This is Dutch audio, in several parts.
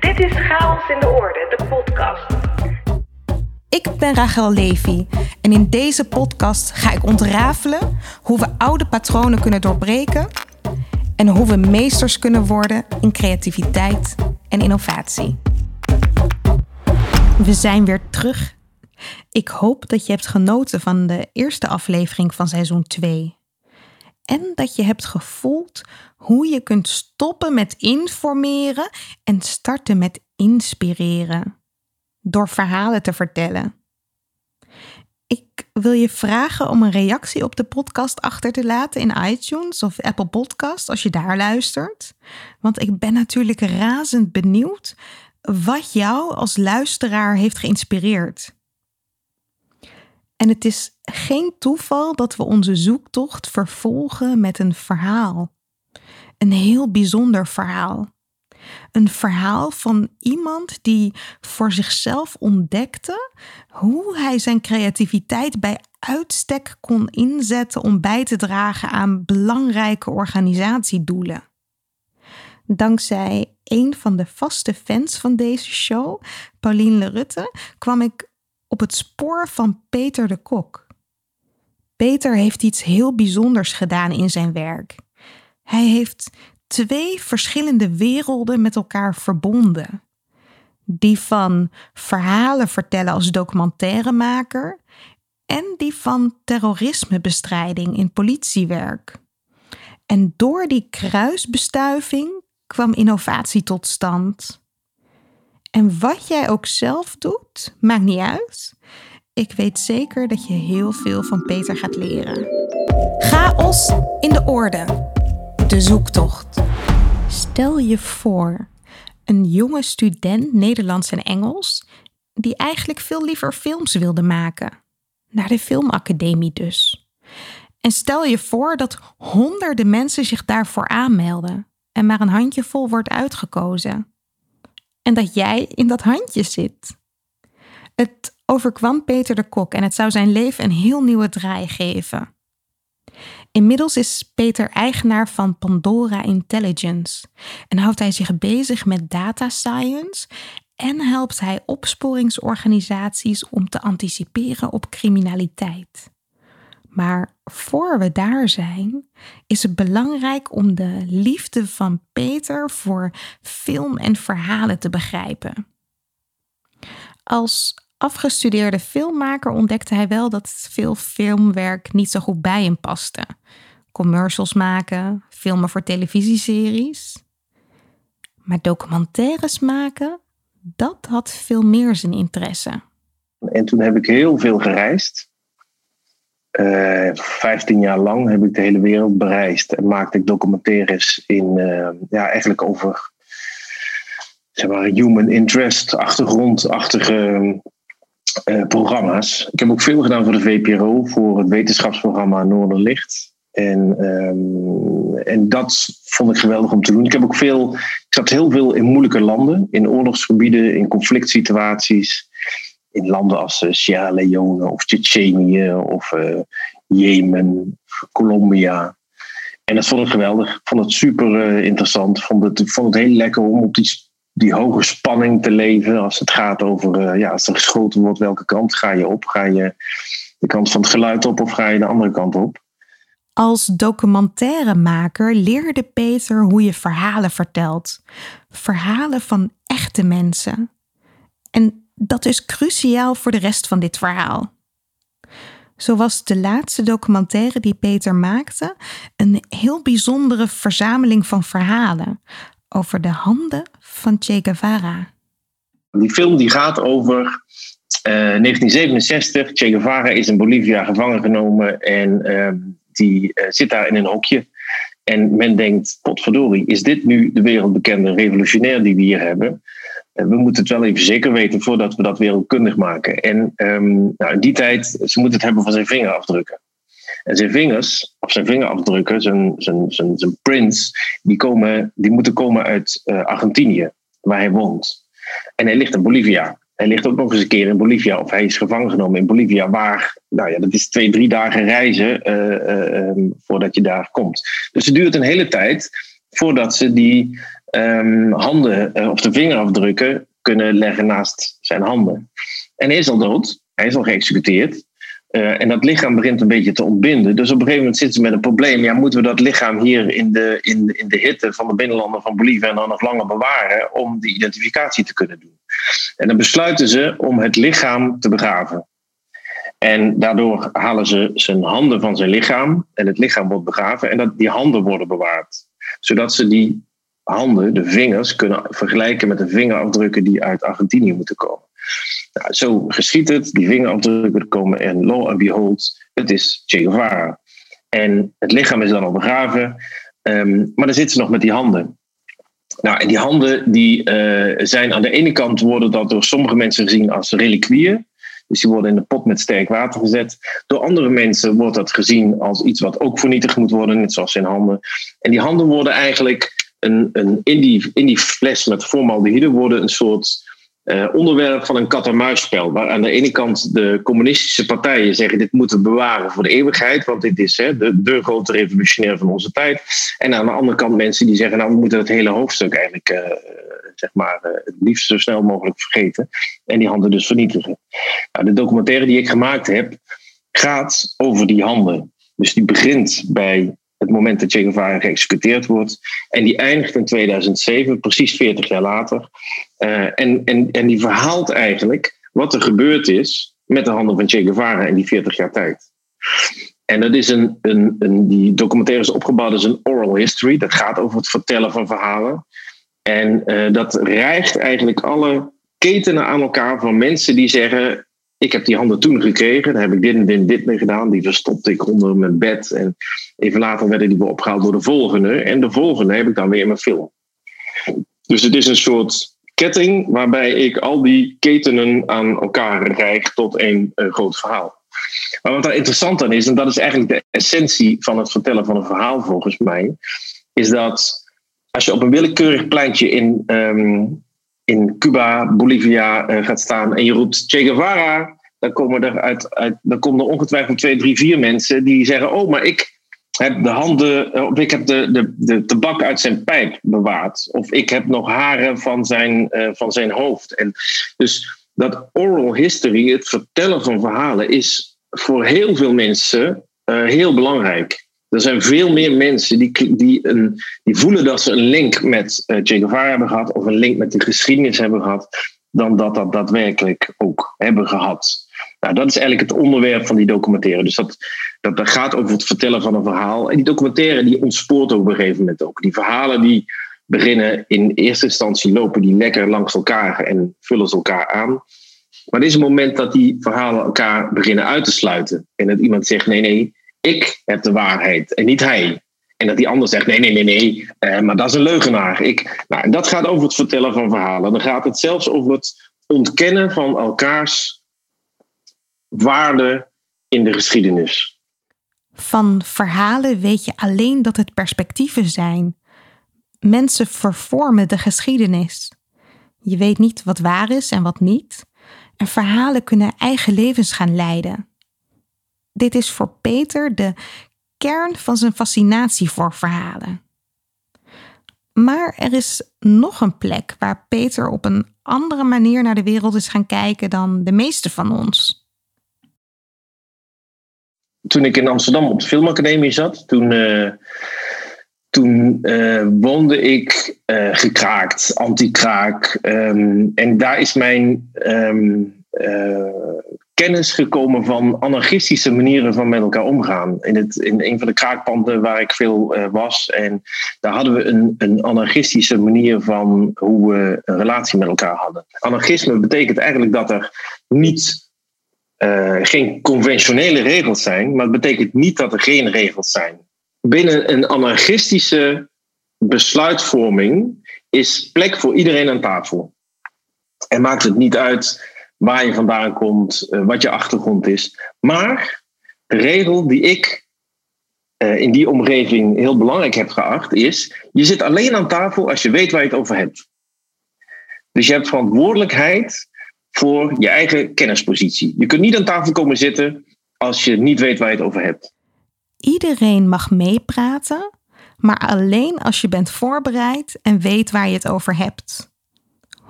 Dit is Chaos in de Orde, de podcast. Ik ben Rachel Levy en in deze podcast ga ik ontrafelen hoe we oude patronen kunnen doorbreken en hoe we meesters kunnen worden in creativiteit en innovatie. We zijn weer terug. Ik hoop dat je hebt genoten van de eerste aflevering van seizoen 2. En dat je hebt gevoeld hoe je kunt stoppen met informeren en starten met inspireren. Door verhalen te vertellen. Ik wil je vragen om een reactie op de podcast achter te laten in iTunes of Apple Podcast als je daar luistert. Want ik ben natuurlijk razend benieuwd wat jou als luisteraar heeft geïnspireerd. En het is geen toeval dat we onze zoektocht vervolgen met een verhaal. Een heel bijzonder verhaal. Een verhaal van iemand die voor zichzelf ontdekte hoe hij zijn creativiteit bij uitstek kon inzetten om bij te dragen aan belangrijke organisatiedoelen. Dankzij een van de vaste fans van deze show, Pauline Lerutte, kwam ik op het spoor van Peter de Kok. Peter heeft iets heel bijzonders gedaan in zijn werk. Hij heeft twee verschillende werelden met elkaar verbonden. Die van verhalen vertellen als documentairemaker en die van terrorismebestrijding in politiewerk. En door die kruisbestuiving kwam innovatie tot stand. En wat jij ook zelf doet, maakt niet uit. Ik weet zeker dat je heel veel van Peter gaat leren. Chaos in de orde. De zoektocht. Stel je voor, een jonge student Nederlands en Engels, die eigenlijk veel liever films wilde maken. Naar de filmacademie dus. En stel je voor dat honderden mensen zich daarvoor aanmelden en maar een handjevol wordt uitgekozen. En dat jij in dat handje zit. Het overkwam Peter de Kok en het zou zijn leven een heel nieuwe draai geven. Inmiddels is Peter eigenaar van Pandora Intelligence en houdt hij zich bezig met data science en helpt hij opsporingsorganisaties om te anticiperen op criminaliteit. Maar voor we daar zijn, is het belangrijk om de liefde van Peter voor film en verhalen te begrijpen. Als afgestudeerde filmmaker ontdekte hij wel dat veel filmwerk niet zo goed bij hem paste. Commercials maken, filmen voor televisieseries. Maar documentaires maken, dat had veel meer zijn interesse. En toen heb ik heel veel gereisd. Eh, 15 jaar lang heb ik de hele wereld bereisd en maakte ik documentaires in, uh, ja, eigenlijk over zeg maar, human interest, achtergrondachtige uh, programma's. Ik heb ook veel gedaan voor de VPRO, voor het wetenschapsprogramma Noorderlicht. En, um, en dat vond ik geweldig om te doen. Ik heb ook veel, ik zat heel veel in moeilijke landen, in oorlogsgebieden, in conflict situaties in landen als uh, Sierra Leone of Tsjetsjenië of uh, Jemen, Colombia. En dat vond ik geweldig. Ik vond het super interessant. Vond het, ik vond het heel lekker om op die, die hoge spanning te leven. Als het gaat over, ja, als er geschoten wordt, welke kant ga je op? Ga je de kant van het geluid op of ga je de andere kant op? Als documentairemaker leerde Peter hoe je verhalen vertelt. Verhalen van echte mensen. En dat is cruciaal voor de rest van dit verhaal. Zo was de laatste documentaire die Peter maakte een heel bijzondere verzameling van verhalen over de handen van Che Guevara. Die film die gaat over uh, eh, 1967. Che Guevara is in Bolivia gevangen genomen en uh, die uh, zit daar in een hokje. En men denkt, potverdorie, is dit nu de wereldbekende revolutionair die we hier hebben? we moeten het wel even zeker weten voordat we dat wereldkundig maken. En um, nou, in die tijd, ze moeten het hebben van zijn vingerafdrukken. En zijn vingers, of zijn vingerafdrukken, zijn, zijn, zijn, zijn prints, die, die moeten komen uit uh, Argentinië, waar hij woont. En hij ligt in Bolivia. Hij ligt ook nog eens een keer in Bolivia, of hij is gevangen genomen in Bolivia, waar, nou ja, dat is twee, drie dagen reizen uh, uh, um, voordat je daar komt. Dus het duurt een hele tijd voordat ze die ehm, handen eh, of de vingerafdrukken kunnen leggen naast zijn handen. En hij is al dood, hij is al geëxecuteerd. Eh, en dat lichaam begint een beetje te ontbinden. Dus op een gegeven moment zitten ze met een probleem. Ja, moeten we dat lichaam hier in de, in, in de hitte van de binnenlanden van Bolivia dan nog langer bewaren om die identificatie te kunnen doen? En dan besluiten ze om het lichaam te begraven. En daardoor halen ze zijn handen van zijn lichaam en het lichaam wordt begraven en dat die handen worden bewaard. Zodat ze die handen, de vingers, kunnen vergelijken met de vingerafdrukken die uit Argentinië moeten komen. Zo geschiet het, die vingerafdrukken komen en lo and behold, het is Che Guevara. En het lichaam is dan al begraven, ehm, maar dan zitten ze nog met die handen. Nou, en die handen die, eh, zijn aan de ene kant worden dat door sommige mensen gezien als reliquieën. Dus die worden in de pot met sterk water gezet. Door andere mensen wordt dat gezien als iets wat ook vernietigd moet worden, net zoals zijn handen. En die handen worden eigenlijk een, een, in, die, in die fles met formaldehyde worden een soort uh, onderwerp van een kat-en-muisspel. Waar aan de ene kant de communistische partijen zeggen: dit moeten we bewaren voor de eeuwigheid, want dit is hè, de, grote revolutionair van onze tijd. En aan de andere kant mensen die zeggen: nou, we moeten het hele hoofdstuk eigenlijk. Uh, zeg maar, uh, het liefst zo snel mogelijk vergeten. En die handen dus vernietigen. Nou, de documentaire die ik gemaakt heb, gaat over die handen. Dus die begint bij het moment dat Che Guevara geëxecuteerd wordt. En die eindigt in 2007, precies 40 jaar later. Uh, en, en, en die verhaalt eigenlijk wat er gebeurd is met de handen van Che Guevara in die 40 jaar tijd. En dat is een, een, een, die documentaire is opgebouwd als een oral history. Dat gaat over het vertellen van verhalen. En uh, dat rijgt eigenlijk alle ketenen aan elkaar van mensen die zeggen: ik heb die handen toen gekregen. Daar heb ik dit en dit en dit mee gedaan. Die verstopte ik onder mijn bed. En even later werden die weer opgehaald door de volgende. En de volgende heb ik dan weer in mijn film. Dus het is een soort ketting waarbij ik al die ketenen aan elkaar rijg tot één uh, groot verhaal. Maar wat daar interessant aan is, en dat is eigenlijk de essentie van het vertellen van een verhaal volgens mij, is dat als je op een willekeurig pleintje in, um, in Cuba, Bolivia uh, gaat staan en je roept Che Guevara, dan komen er, uit, uit, dan komen er ongetwijfeld twee, drie, vier mensen die zeggen: Oh, maar ik heb de handen, eh, of ik heb de, de, de tabak uit zijn pijp bewaard. Of ik heb nog haren van zijn, uh, van zijn hoofd. En dus dat oral history, het vertellen van verhalen, is voor heel veel mensen heel belangrijk. Er zijn veel meer mensen die, die, een, die voelen dat ze een link met uh, Che Guevara hebben gehad, of een link met de geschiedenis hebben gehad, dan dat dat daadwerkelijk ook hebben gehad. Nou, dat is eigenlijk het onderwerp van die documentaire. Dus dat, dat, gaat over het vertellen van een verhaal. En die documentaire die ontspoort op een gegeven moment ook. Die verhalen die beginnen in eerste instantie lopen die lekker langs elkaar en vullen ze elkaar aan. Maar er is een moment dat die verhalen elkaar beginnen uit te sluiten. En dat iemand zegt: nee, nee, ik heb de waarheid en niet hij. En dat die ander zegt: nee, nee, nee, nee, uh, maar dat is een leugenaar. Ik, nou, dat gaat over het vertellen van verhalen. Dan gaat het zelfs over het ontkennen van elkaars waarde in de geschiedenis. Van verhalen weet je alleen dat het perspectieven zijn. Mensen vervormen de geschiedenis. Je weet niet wat waar is en wat niet. En verhalen kunnen eigen levens gaan leiden. Dit is voor Peter de kern van zijn fascinatie voor verhalen. Maar er is nog een plek waar Peter op een andere manier naar de wereld is gaan kijken dan de meeste van ons. Toen ik in Amsterdam op de filmacademie zat, toen, uh, toen uh, woonde ik uh, gekraakt, anti-kraak. Um, en daar is mijn um, kennis gekomen van anarchistische manieren van met elkaar omgaan. In, het, in een van de kraakpanden waar ik veel uh, was. En daar hadden we een, een anarchistische manier van hoe we een relatie met elkaar hadden. Anarchisme betekent eigenlijk dat er niet, uh, geen conventionele regels zijn, maar het betekent niet dat er geen regels zijn. Binnen een anarchistische besluitvorming is plek voor iedereen aan tafel. En maakt het niet uit waar je vandaan komt, uh, wat je achtergrond is. Maar de regel die ik uh, in die omgeving heel belangrijk heb geacht is: je zit alleen aan tafel als je weet waar je het over hebt. Dus je hebt verantwoordelijkheid voor je eigen kennispositie. Je kunt niet aan tafel komen zitten als je niet weet waar je het over hebt. Iedereen mag meepraten, maar alleen als je bent voorbereid en weet waar je het over hebt.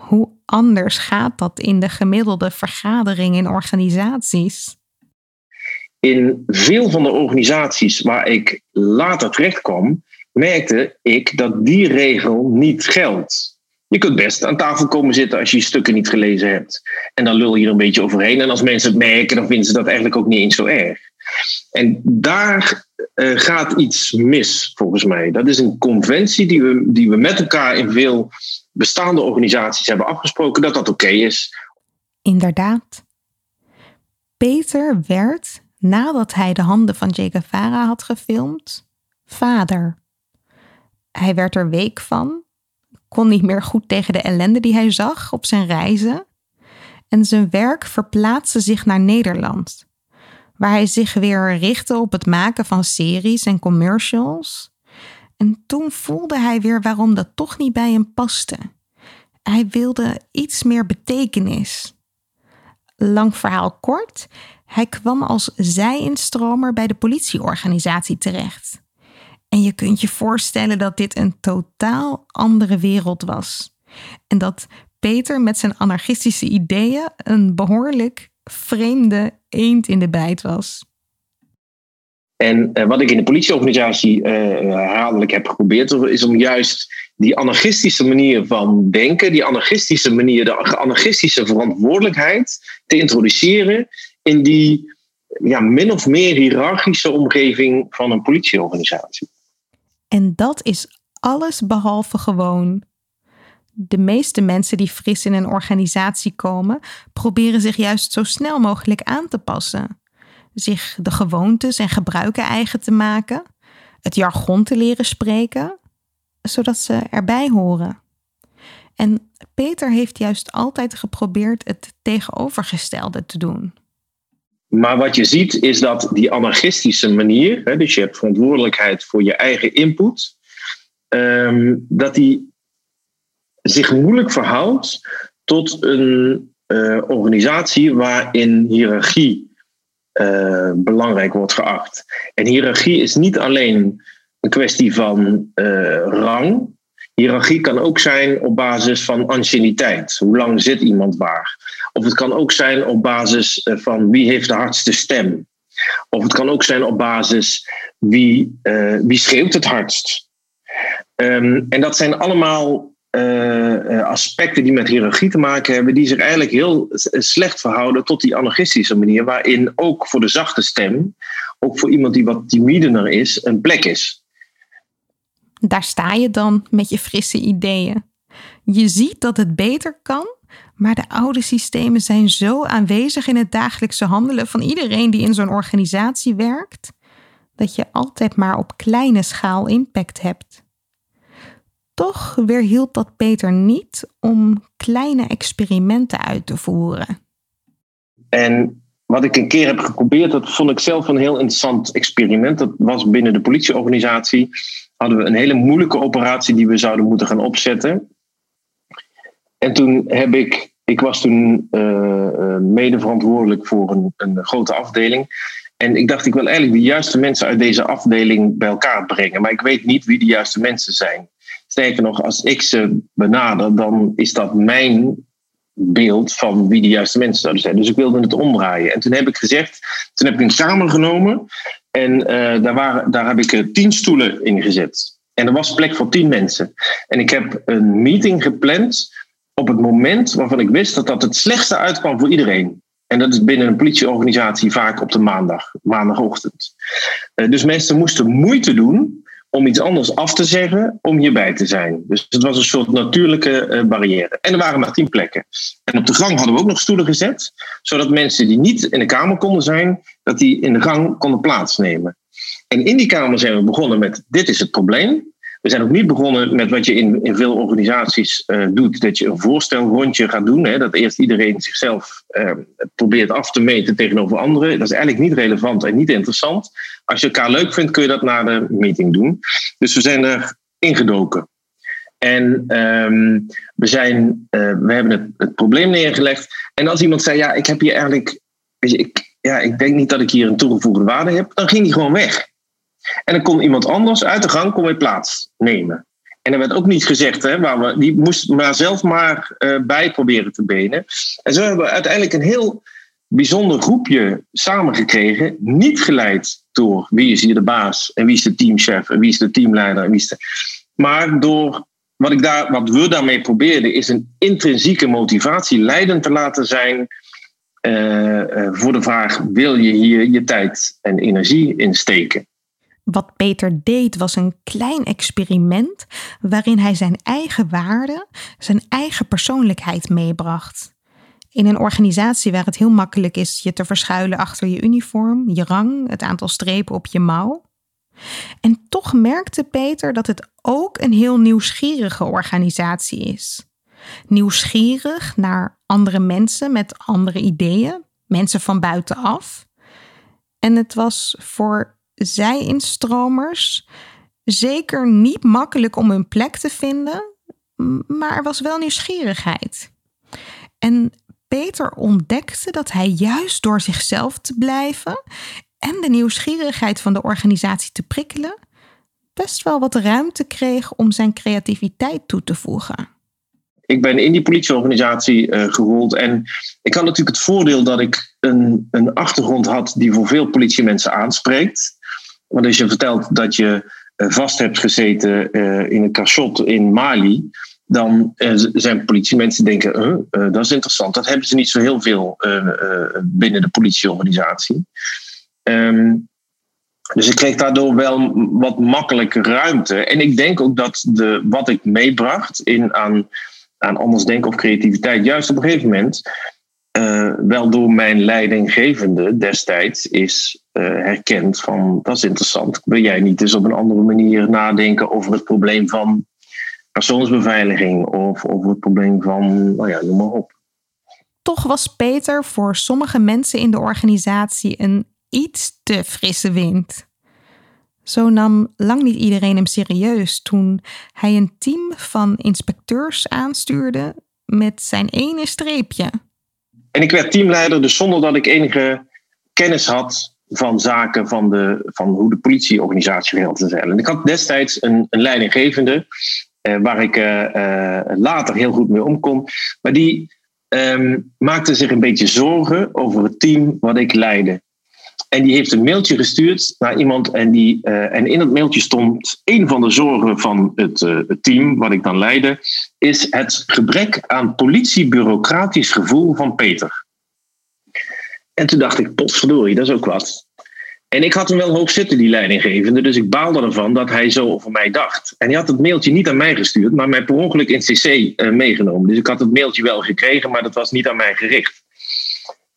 Hoe anders gaat dat in de gemiddelde vergadering in organisaties? In veel van de organisaties waar ik later terecht kwam, merkte ik dat die regel niet geldt. Je kunt best aan tafel komen zitten als je je stukken niet gelezen hebt. En dan lul je er een beetje overheen. En als mensen het merken, dan vinden ze dat eigenlijk ook niet eens zo erg. En daar uh, gaat iets mis, volgens mij. Dat is een conventie die we, die we met elkaar in veel bestaande organisaties hebben afgesproken, dat dat oké is. Inderdaad. Peter werd, nadat hij de handen van Che Guevara had gefilmd, vader. Hij werd er week van, kon niet meer goed tegen de ellende die hij zag op zijn reizen. En zijn werk verplaatste zich naar Nederland, waar hij zich weer richtte op het maken van series en commercials. En toen voelde hij weer waarom dat toch niet bij hem paste. Hij wilde iets meer betekenis. Lang verhaal kort, hij kwam als zij-instromer bij de politieorganisatie terecht. En je kunt je voorstellen dat dit een totaal andere wereld was. En dat Peter met zijn anarchistische ideeën een behoorlijk vreemde eend in de bijt was. En uh, wat ik in de politieorganisatie uh, herhaaldelijk heb geprobeerd, is om juist die anarchistische manier van denken, die anarchistische manier, de anarchistische verantwoordelijkheid te introduceren in die ja, min of meer hiërarchische omgeving van een politieorganisatie. En dat is alles behalve gewoon. De meeste mensen die fris in een organisatie komen, proberen zich juist zo snel mogelijk aan te passen. Zich de gewoontes en gebruiken eigen te maken, het jargon te leren spreken, zodat ze erbij horen. En Peter heeft juist altijd geprobeerd het tegenovergestelde te doen. Maar wat je ziet is dat die anarchistische manier, hè, dus je hebt verantwoordelijkheid voor je eigen input, um, dat die zich moeilijk verhoudt tot een uh, organisatie waarin hiërarchie uh, belangrijk wordt geacht. En hiërarchie is niet alleen een kwestie van uh, rang. Hiërarchie kan ook zijn op basis van anciëniteit. Hoe lang zit iemand waar? Of het kan ook zijn op basis eh, van wie heeft de hardste stem. Of het kan ook zijn op basis wie, uh, wie schreeuwt het hardst. Um, en dat zijn allemaal uh, aspecten die met hiërarchie te maken hebben, die zich eigenlijk heel slecht verhouden tot die anarchistische manier, waarin ook voor de zachte stem, ook voor iemand die wat timidener is, een plek is. Daar sta je dan met je frisse ideeën. Je ziet dat het beter kan maar de oude systemen zijn zo aanwezig in het dagelijkse handelen van iedereen die in zo'n organisatie werkt, dat je altijd maar op kleine schaal impact hebt. Toch weerhield dat Peter niet om kleine experimenten uit te voeren. En wat ik een keer heb geprobeerd, dat vond ik zelf een heel interessant experiment. Dat was binnen de politieorganisatie. Hadden we een hele moeilijke operatie die we zouden moeten gaan opzetten. En toen heb ik, ik was toen uh, mede verantwoordelijk voor een, een grote afdeling. En ik dacht, ik wil eigenlijk de juiste mensen uit deze afdeling bij elkaar brengen. Maar ik weet niet wie de juiste mensen zijn. Sterker nog, als ik ze benader, dan is dat mijn beeld van wie de juiste mensen zouden zijn. Dus ik wilde het omdraaien. En toen heb ik gezegd, toen heb ik een kamer genomen. En uh, daar, waren, daar heb ik tien stoelen in gezet. En er was plek voor tien mensen. En ik heb een meeting gepland op het moment waarvan ik wist dat dat het slechtste uitkwam voor iedereen. En dat is binnen een politieorganisatie vaak op de maandag, maandagochtend. Uh, dus mensen moesten moeite doen om iets anders af te zeggen om hierbij te zijn. Dus het was een soort natuurlijke uh, barrière. En er waren maar tien plekken. En op de gang hadden we ook nog stoelen gezet, zodat mensen die niet in de kamer konden zijn, dat die in de gang konden plaatsnemen. En in die kamer zijn we begonnen met: dit is het probleem. We zijn ook niet begonnen met wat je in, in veel organisaties uh, doet. Dat je een voorstelrondje gaat doen. Hè, dat eerst iedereen zichzelf uh, probeert af te meten tegenover anderen. Dat is eigenlijk niet relevant en niet interessant. Als je elkaar leuk vindt, kun je dat na de meeting doen. Dus we zijn er ingedoken. En um, we, zijn, uh, we hebben het, het, probleem neergelegd. En als iemand zei, ja, ik heb hier eigenlijk... Ik, ja, ik denk niet dat ik hier een toegevoegde waarde heb. Dan ging hij gewoon weg. En dan kon iemand anders uit de gang kon weer plaatsnemen. En er werd ook niet gezegd, hè, waar we, die moest maar zelf maar uh, bij proberen te benen. En zo hebben we uiteindelijk een heel bijzonder groepje samengekregen. Niet geleid door wie is hier de baas en wie is de teamchef en wie is de teamleider. En wie is de, maar door wat, ik daar, wat we daarmee probeerden, is een intrinsieke motivatie leidend te laten zijn uh, uh, voor de vraag: wil je hier je tijd en energie in steken? Wat Peter deed was een klein experiment waarin hij zijn eigen waarden, zijn eigen persoonlijkheid meebracht. In een organisatie waar het heel makkelijk is je te verschuilen achter je uniform, je rang, het aantal strepen op je mouw. En toch merkte Peter dat het ook een heel nieuwsgierige organisatie is. Nieuwsgierig naar andere mensen met andere ideeën, mensen van buitenaf. En het was voor zij-instromers zeker niet makkelijk om hun plek te vinden, maar er was wel nieuwsgierigheid. En Peter ontdekte dat hij juist door zichzelf te blijven en de nieuwsgierigheid van de organisatie te prikkelen, best wel wat ruimte kreeg om zijn creativiteit toe te voegen. Ik ben in die politieorganisatie uh, gerold en ik had natuurlijk het voordeel dat ik een, een achtergrond had die voor veel politiemensen aanspreekt. Want als je vertelt dat je uh, vast hebt gezeten uh, in een cachot in Mali, dan zijn politiemensen denken, dat is interessant. Dat hebben ze niet zo heel veel binnen de politieorganisatie. Um, dus ik kreeg daardoor wel wat makkelijke ruimte. En ik denk ook dat de, wat ik meebracht in aan, aan anders denken of creativiteit, juist op een gegeven moment, uh, wel door mijn leidinggevende destijds is uh, herkend van dat is interessant. Wil jij niet eens op een andere manier nadenken over het probleem van persoonsbeveiliging of over het probleem van, nou ja, noem maar op. Toch was Peter voor sommige mensen in de organisatie een iets te frisse wind. Zo nam lang niet iedereen hem serieus toen hij een team van inspecteurs aanstuurde met zijn ene streepje. En ik werd teamleider, dus zonder dat ik enige kennis had van zaken van, de, van hoe de politieorganisatie geheel te zijn. En ik had destijds een, een leidinggevende eh, waar ik eh, eh, later heel goed mee om kon. Maar die eh, maakte zich een beetje zorgen over het team wat ik leidde. En die heeft een mailtje gestuurd naar iemand. En, die, uh, en in het mailtje stond: een van de zorgen van het, uh, het, team, wat ik dan leidde, is het gebrek aan politiebureaucratisch gevoel van Peter. En toen dacht ik: potverdorie, dat is ook wat. En ik had hem wel hoog zitten, die leidinggevende. Dus ik baalde ervan dat hij zo over mij dacht. En hij had het mailtje niet aan mij gestuurd, maar mij per ongeluk in CC uh, meegenomen. Dus ik had het mailtje wel gekregen, maar dat was niet aan mij gericht.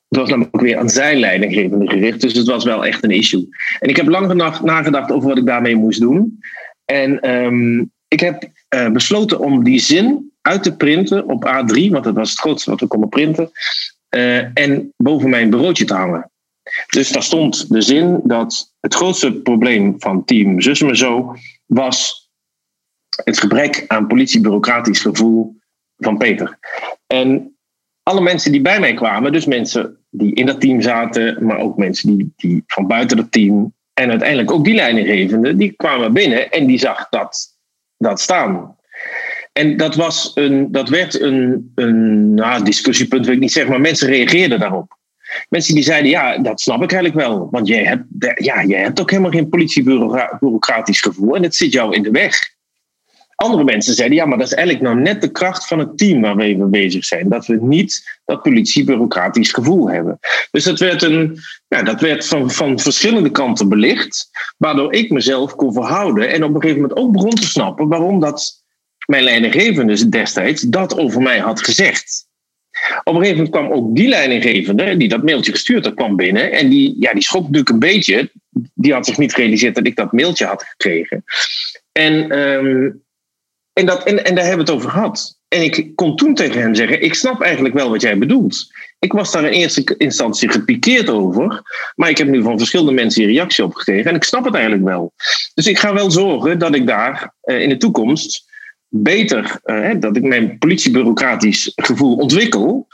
Het was namelijk weer aan zijn leidinggevende gericht. Dus het was wel echt een issue. En ik heb lang nagedacht over wat ik daarmee moest doen. En um, ik heb uh, besloten om die zin uit te printen op A3, want dat was het grootste wat we konden printen. Uh, en boven mijn bureautje te hangen. Dus daar stond de zin dat het grootste probleem van team Zus me zo was het gebrek aan politiebureaucratisch gevoel van Peter. En alle mensen die bij mij kwamen, dus mensen die in dat team zaten, maar ook mensen die, die van buiten het team en uiteindelijk ook die leidinggevende, die kwamen binnen en die zag dat, dat staan. En dat, was een, dat werd een, een nou, discussiepunt, wil ik niet zeggen, maar mensen reageerden daarop. Mensen die zeiden, ja, dat snap ik eigenlijk wel. Want jij hebt, ja, jij hebt ook helemaal geen politiebureaucratisch gevoel en het zit jou in de weg. Andere mensen zeiden, ja, maar dat is eigenlijk nou net de kracht van het team waarmee we bezig zijn. Dat we niet dat politie-bureaucratisch gevoel hebben. Dus dat werd, een, ja, dat werd van, van verschillende kanten belicht, waardoor ik mezelf kon verhouden en op een gegeven moment ook begon te snappen waarom dat mijn leidinggevende destijds dat over mij had gezegd. Op een gegeven moment kwam ook die leidinggevende, die dat mailtje gestuurd had, kwam binnen. En die, ja, die schrok natuurlijk een beetje. Die had zich niet gerealiseerd dat ik dat mailtje had gekregen. En um, en, dat, en, en daar hebben we het over gehad. En ik kon toen tegen hem zeggen: Ik snap eigenlijk wel wat jij bedoelt. Ik was daar in eerste instantie gepikeerd over. Maar ik heb nu van verschillende mensen een reactie op gekregen. En ik snap het eigenlijk wel. Dus ik ga wel zorgen dat ik daar uh, in de toekomst beter, uh, dat ik mijn politiebureaucratisch gevoel ontwikkel.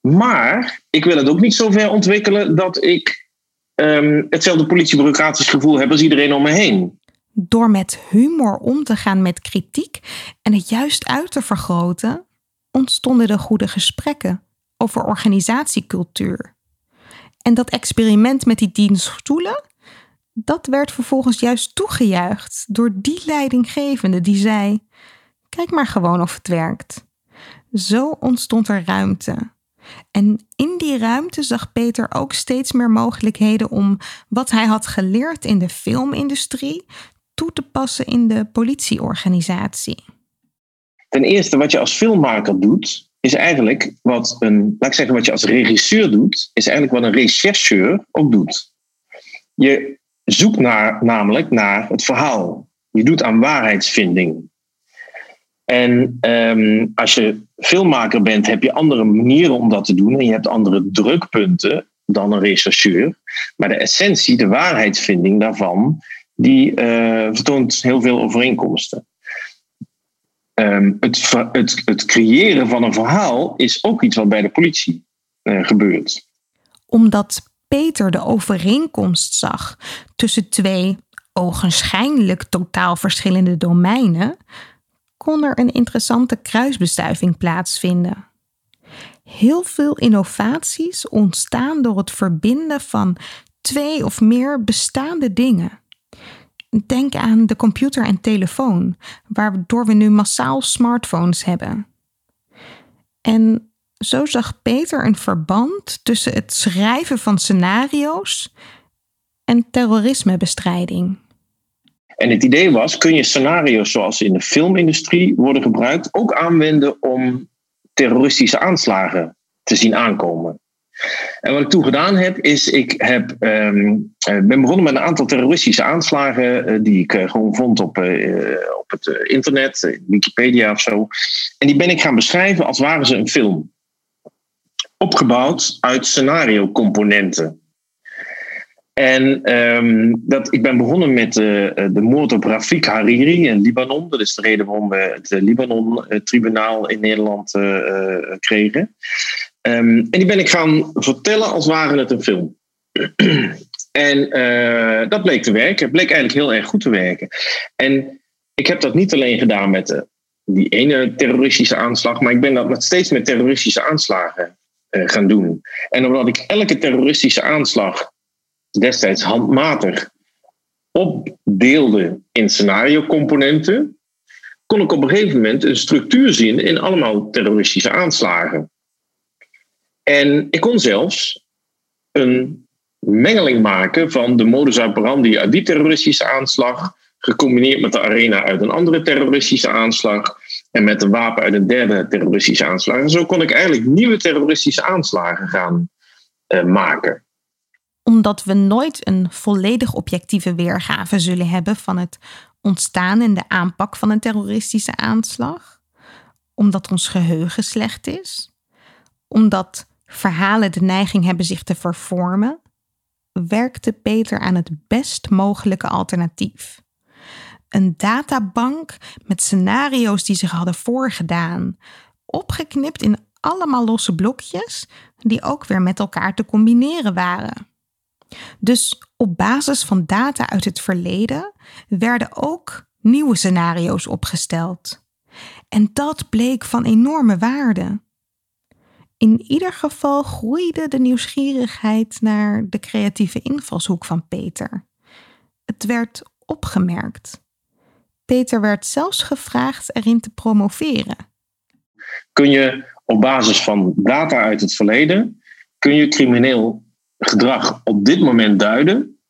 Maar ik wil het ook niet zo ver ontwikkelen dat ik ehm, hetzelfde politiebureaucratisch gevoel heb als iedereen om me heen. Door met humor om te gaan met kritiek en het juist uit te vergroten, ontstonden de goede gesprekken over organisatiecultuur. En dat experiment met die tien stoelen, dat werd vervolgens juist toegejuicht door die leidinggevende die zei: Kijk maar gewoon of het werkt. Zo ontstond er ruimte. En in die ruimte zag Peter ook steeds meer mogelijkheden om wat hij had geleerd in de filmindustrie toe te passen in de politieorganisatie. Ten eerste, wat je als filmmaker doet, is eigenlijk wat een, laat ik zeggen, wat je als regisseur doet, is eigenlijk wat een rechercheur ook doet. Je zoekt naar, namelijk naar het verhaal. Je doet aan waarheidsvinding. En ehm, als je filmmaker bent, heb je andere manieren om dat te doen. En je hebt andere drukpunten dan een rechercheur. Maar de essentie, de waarheidsvinding daarvan, die uh, vertoont heel veel overeenkomsten. Um, het, het, het, creëren van een verhaal is ook iets wat bij de politie uh, gebeurt. Omdat Peter de overeenkomst zag tussen twee ogenschijnlijk totaal verschillende domeinen, kon er een interessante kruisbestuiving plaatsvinden. Heel veel innovaties ontstaan door het verbinden van twee of meer bestaande dingen. Denk aan de computer en telefoon, waardoor we nu massaal smartphones hebben. En zo zag Peter een verband tussen het schrijven van scenario's en terrorismebestrijding. En het idee was, kun je scenario's zoals in de filmindustrie worden gebruikt ook aanwenden om terroristische aanslagen te zien aankomen. En wat ik toen gedaan heb, is ik heb, um, ben begonnen met een aantal terroristische aanslagen uh, die ik uh, gewoon vond op, op het internet, Wikipedia of zo. En die ben ik gaan beschrijven als waren ze een film. Opgebouwd uit scenario-componenten. En um, dat, ik ben begonnen met de, de moord op Rafik Hariri in Libanon. Dat is de reden waarom we het Libanon-tribunaal in Nederland kregen. Um, en die ben ik gaan vertellen als waren het een film. en uh, dat bleek te werken. Het bleek eigenlijk heel erg goed te werken. En ik heb dat niet alleen gedaan met de, die ene terroristische aanslag, maar ik ben dat met steeds met terroristische aanslagen uh, gaan doen. En omdat ik elke terroristische aanslag destijds handmatig opdeelde in scenario-componenten, kon ik op een gegeven moment een structuur zien in allemaal terroristische aanslagen. En ik kon zelfs een mengeling maken van de modus operandi uit die terroristische aanslag, gecombineerd met de arena uit een andere terroristische aanslag en met een wapen uit een derde terroristische aanslag. En zo kon ik eigenlijk nieuwe terroristische aanslagen gaan uh, maken. Omdat we nooit een volledig objectieve weergave zullen hebben van het ontstaan en de aanpak van een terroristische aanslag, omdat ons geheugen slecht is, omdat verhalen de neiging hebben zich te vervormen, werkte Peter aan het best mogelijke alternatief. Een databank met scenario's die zich hadden voorgedaan, opgeknipt in allemaal losse blokjes die ook weer met elkaar te combineren waren. Dus op basis van data uit het verleden werden ook nieuwe scenario's opgesteld. En dat bleek van enorme waarde. In ieder geval groeide de nieuwsgierigheid naar de creatieve invalshoek van Peter. Het werd opgemerkt. Peter werd zelfs gevraagd erin te promoveren. Kun je op basis van data uit het verleden, kun je crimineel gedrag op dit moment duiden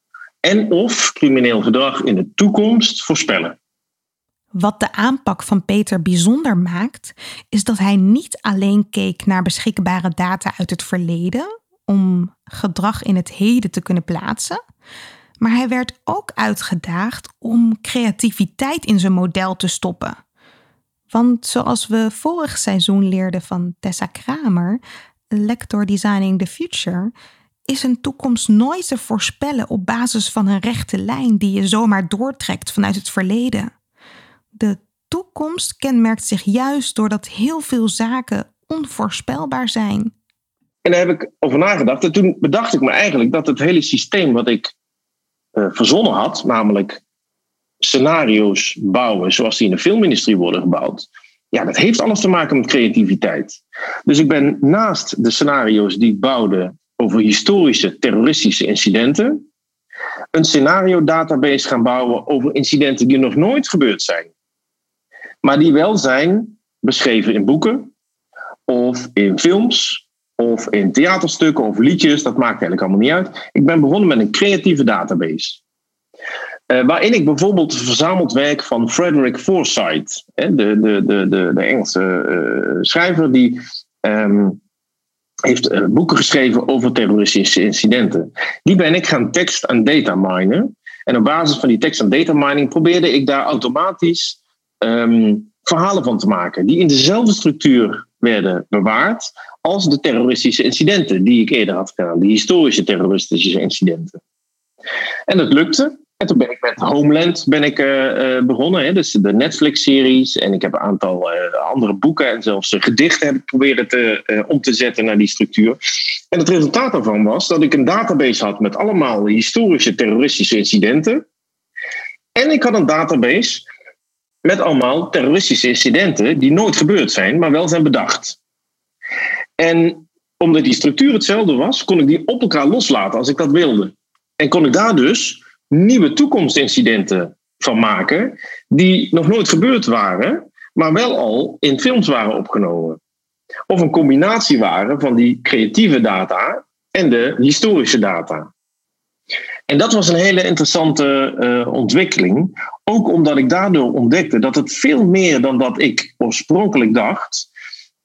en of crimineel gedrag in de toekomst voorspellen. Wat de aanpak van Peter bijzonder maakt, is dat hij niet alleen keek naar beschikbare data uit het verleden om gedrag in het heden te kunnen plaatsen, maar hij werd ook uitgedaagd om creativiteit in zijn model te stoppen. Want zoals we vorig seizoen leerden van Tessa Kramer, Lector Designing the Future, is een toekomst nooit te voorspellen op basis van een rechte lijn die je zomaar doortrekt vanuit het verleden. De toekomst kenmerkt zich juist doordat heel veel zaken onvoorspelbaar zijn. En daar heb ik over nagedacht. En toen bedacht ik me eigenlijk dat het hele systeem wat ik uh, verzonnen had, namelijk scenario's bouwen zoals die in de filmindustrie worden gebouwd, ja, dat heeft alles te maken met creativiteit. Dus ik ben naast de scenario's die ik bouwde over historische terroristische incidenten, een scenario database gaan bouwen over incidenten die nog nooit gebeurd zijn. Maar die wel zijn beschreven in boeken of in films of in theaterstukken of liedjes, dat maakt eigenlijk allemaal niet uit. Ik ben begonnen met een creatieve database. Uh, waarin ik bijvoorbeeld verzameld werk van Frederick Forsyth, de, de, de, de, Engelse uh, schrijver, die um, heeft uh, boeken geschreven over terroristische incidenten. Die ben ik gaan tekst en data minen. En op basis van die tekst en data mining probeerde ik daar automatisch um, verhalen van te maken, die in dezelfde structuur werden bewaard als de terroristische incidenten die ik eerder had gedaan, de historische terroristische incidenten. En dat lukte. En toen ben ik met Homeland ben ik, uh, begonnen, hè, dus de Netflix-series. En ik heb een aantal uh, andere boeken en zelfs gedichten heb ik proberen te, om te zetten naar die structuur. En het resultaat daarvan was dat ik een database had met allemaal historische terroristische incidenten. En ik had een database met allemaal terroristische incidenten die nooit gebeurd zijn, maar wel zijn bedacht. En omdat die structuur hetzelfde was, kon ik die op elkaar loslaten als ik dat wilde. En kon ik daar dus nieuwe toekomstincidenten van maken, die nog nooit gebeurd waren, maar wel al in films waren opgenomen. Of een combinatie waren van die creatieve data en de historische data. En dat was een hele interessante uh, ontwikkeling. Ook omdat ik daardoor ontdekte dat het veel meer dan dat ik oorspronkelijk dacht,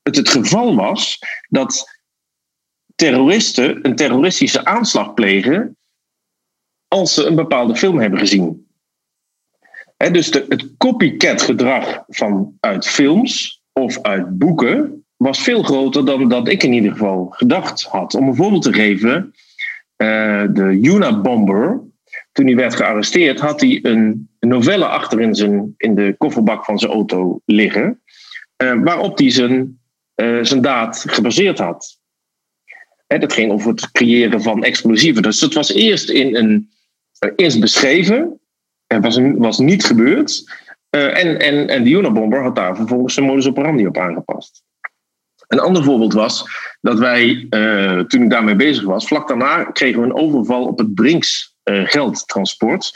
het het geval was dat terroristen een terroristische aanslag plegen als ze een bepaalde film hebben gezien. dus het copycat gedrag vanuit films of uit boeken was veel groter dan dat ik in ieder geval gedacht had. Om een voorbeeld te geven, uh, de Unabomber, toen hij werd gearresteerd, had hij een novelle achter in, zijn, in de kofferbak van zijn auto liggen, uh, waarop hij zijn, uh, zijn daad gebaseerd had. Hè, dat ging over het creëren van explosieven. Dus het was eerst, in een, eerst beschreven en was, was niet gebeurd. en, en, en de Unabomber had daar vervolgens zijn modus operandi op aangepast. Een ander voorbeeld was dat wij, uh, toen ik daarmee bezig was, vlak daarna kregen we een overval op het Brinks uh, geldtransport.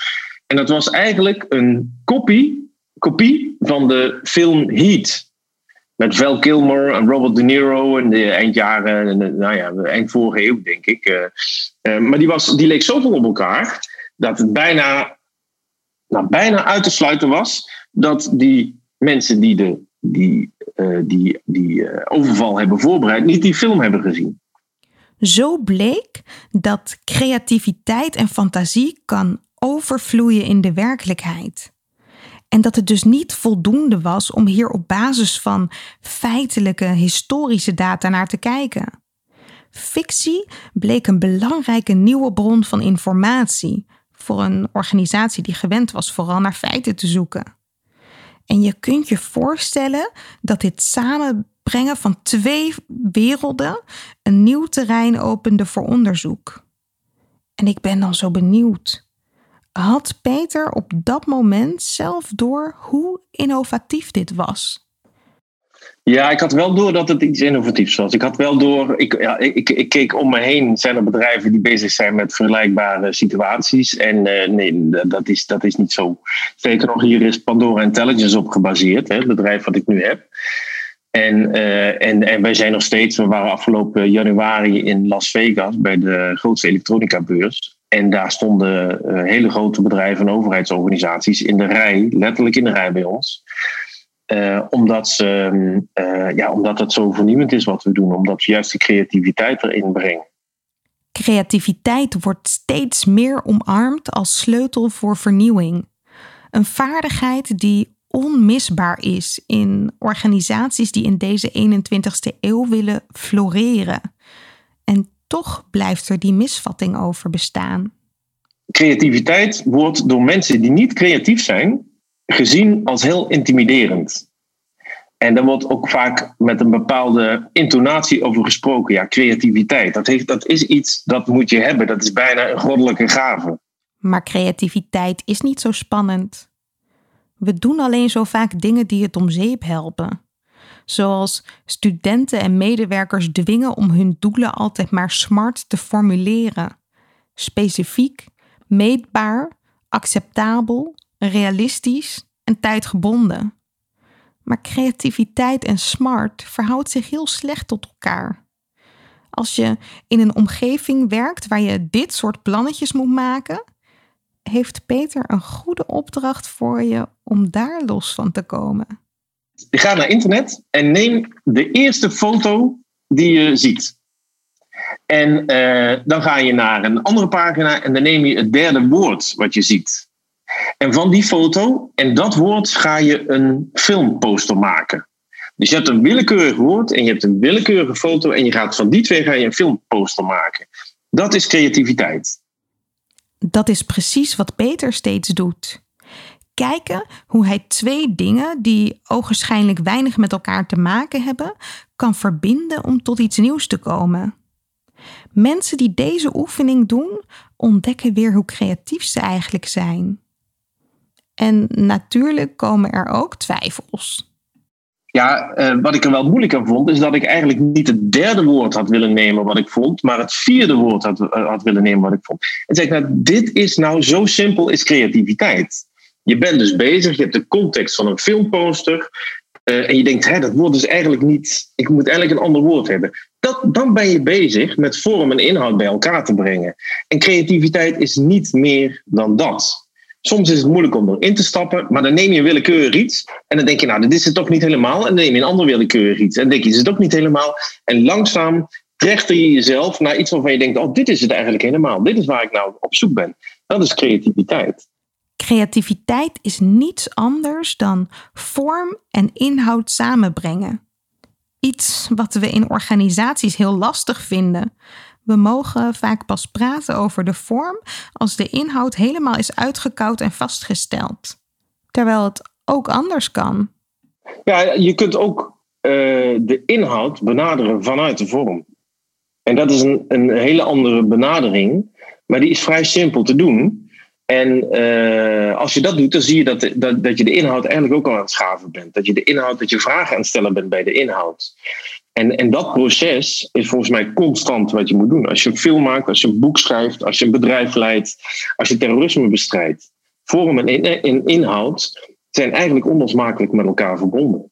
En dat was eigenlijk een kopie, kopie van de film Heat. Met Val Kilmer en Robert De Niro in de eindjaren, nou ja, eind vorige eeuw denk ik. Maar die, was, die leek zoveel op elkaar dat het bijna, nou, bijna uit te sluiten was dat die mensen die de die, uh, die, die uh, overval hebben voorbereid, niet die film hebben gezien. Zo bleek dat creativiteit en fantasie kan overvloeien in de werkelijkheid. En dat het dus niet voldoende was om hier op basis van feitelijke historische data naar te kijken. Fictie bleek een belangrijke nieuwe bron van informatie voor een organisatie die gewend was vooral naar feiten te zoeken. En je kunt je voorstellen dat dit samenbrengen van twee werelden een nieuw terrein opende voor onderzoek. En ik ben dan zo benieuwd. Had Peter op dat moment zelf door hoe innovatief dit was? Ja, ik had wel door dat het iets innovatiefs was. Ik had wel door, ik, ja, ik, ik keek om me heen, zijn er bedrijven die bezig zijn met vergelijkbare situaties. En uh, nee, dat is, dat is niet zo. Zeker nog, hier is Pandora Intelligence op gebaseerd, hè, het bedrijf wat ik nu heb. En, uh, en, en wij zijn nog steeds, we waren afgelopen januari in Las Vegas bij de grootste elektronica beurs. En daar stonden uh, hele grote bedrijven en overheidsorganisaties in de rij, letterlijk in de rij bij ons. Uh, omdat, ze, uh, ja, omdat het zo vernieuwend is wat we doen, omdat we juist die creativiteit erin brengen. Creativiteit wordt steeds meer omarmd als sleutel voor vernieuwing. Een vaardigheid die onmisbaar is in organisaties die in deze 21ste eeuw willen floreren. En toch blijft er die misvatting over bestaan. Creativiteit wordt door mensen die niet creatief zijn gezien als heel intimiderend. En daar wordt ook vaak met een bepaalde intonatie over gesproken. Ja, creativiteit. Dat, heeft, dat is iets dat moet je hebben. Dat is bijna een goddelijke gave. Maar creativiteit is niet zo spannend. We doen alleen zo vaak dingen die het om zeep helpen. Zoals studenten en medewerkers dwingen om hun doelen altijd maar smart te formuleren. Specifiek, meetbaar, acceptabel, realistisch en tijdgebonden. Maar creativiteit en smart verhoudt zich heel slecht tot elkaar. Als je in een omgeving werkt waar je dit soort plannetjes moet maken, heeft Peter een goede opdracht voor je om daar los van te komen. Ga naar internet en neem de eerste foto die je ziet. En uh, dan ga je naar een andere pagina en dan neem je het derde woord wat je ziet. En van die foto en dat woord ga je een filmposter maken. Dus je hebt een willekeurig woord en je hebt een willekeurige foto en je gaat van die twee ga je een filmposter maken. Dat is creativiteit. Dat is precies wat Peter steeds doet. Kijken hoe hij twee dingen die ogenschijnlijk weinig met elkaar te maken hebben, kan verbinden om tot iets nieuws te komen. Mensen die deze oefening doen, ontdekken weer hoe creatief ze eigenlijk zijn. En natuurlijk komen er ook twijfels. Ja, eh, wat ik er wel moeilijk aan vond, is dat ik eigenlijk niet het derde woord had willen nemen wat ik vond, maar het vierde woord had, uh, had willen nemen wat ik vond. En zeg ik, nou, dit is nou zo simpel, is creativiteit. Je bent dus bezig, je hebt de context van een filmposter. Uh, en je denkt, hè, dat woord is eigenlijk niet. Ik moet eigenlijk een ander woord hebben. Dat, dan ben je bezig met vorm en inhoud bij elkaar te brengen. En creativiteit is niet meer dan dat. Soms is het moeilijk om erin te stappen, maar dan neem je willekeurig iets. En dan denk je, nou, dit is het toch niet helemaal. En dan neem je een ander willekeurig iets. En dan denk je, dit is het ook niet helemaal. En langzaam trechter je jezelf naar iets waarvan je denkt, oh, dit is het eigenlijk helemaal. Dit is waar ik nou op zoek ben. Dat is creativiteit. Creativiteit is niets anders dan vorm en inhoud samenbrengen. Iets wat we in organisaties heel lastig vinden. We mogen vaak pas praten over de vorm als de inhoud helemaal is uitgekoud en vastgesteld. Terwijl het ook anders kan. Ja, je kunt ook uh, de inhoud benaderen vanuit de vorm. En dat is een, een hele andere benadering, maar die is vrij simpel te doen. En uh, als je dat doet, dan zie je dat, dat, dat je de inhoud eigenlijk ook al aan het schaven bent. Dat je de inhoud, dat je vragen aan het stellen bent bij de inhoud. En, en dat proces is volgens mij constant wat je moet doen. Als je een film maakt, als je een boek schrijft, als je een bedrijf leidt, als je terrorisme bestrijdt. Vorm en, in, inhoud zijn eigenlijk onlosmakelijk met elkaar verbonden.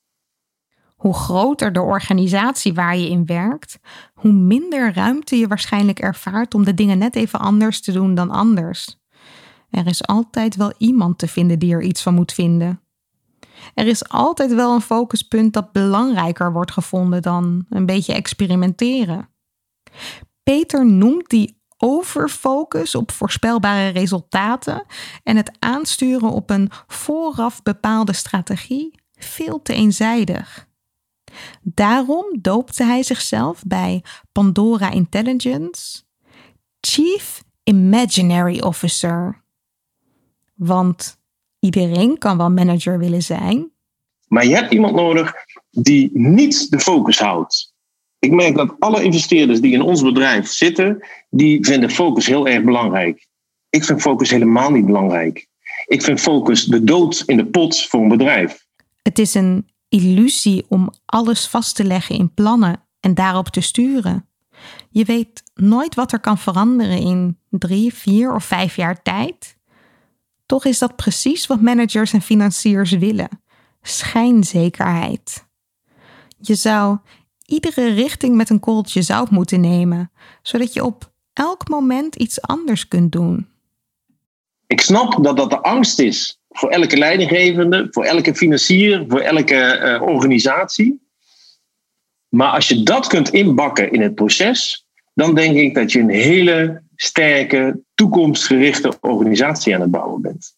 Hoe groter de organisatie waar je in werkt, hoe minder ruimte je waarschijnlijk ervaart om de dingen net even anders te doen dan anders. Er is altijd wel iemand te vinden die er iets van moet vinden. Er is altijd wel een focuspunt dat belangrijker wordt gevonden dan een beetje experimenteren. Peter noemt die overfocus op voorspelbare resultaten en het aansturen op een vooraf bepaalde strategie veel te eenzijdig. Daarom doopte hij zichzelf bij Pandora Intelligence Chief Imaginary Officer. Want Iedereen kan wel manager willen zijn. Maar je hebt iemand nodig die niet de focus houdt. Ik merk dat alle investeerders die in ons bedrijf zitten, die vinden focus heel erg belangrijk. Ik vind focus helemaal niet belangrijk. Ik vind focus de dood in de pot voor een bedrijf. Het is een illusie om alles vast te leggen in plannen en daarop te sturen. Je weet nooit wat er kan veranderen in drie, vier of vijf jaar tijd. Toch is dat precies wat managers en financiers willen: schijnzekerheid. Je zou iedere richting met een korreltje zout moeten nemen, zodat je op elk moment iets anders kunt doen. Ik snap dat dat de angst is voor elke leidinggevende, voor elke financier, voor elke uh, organisatie. Maar als je dat kunt inbakken in het proces, dan denk ik dat je een hele sterke, toekomstgerichte organisatie aan het bouwen bent.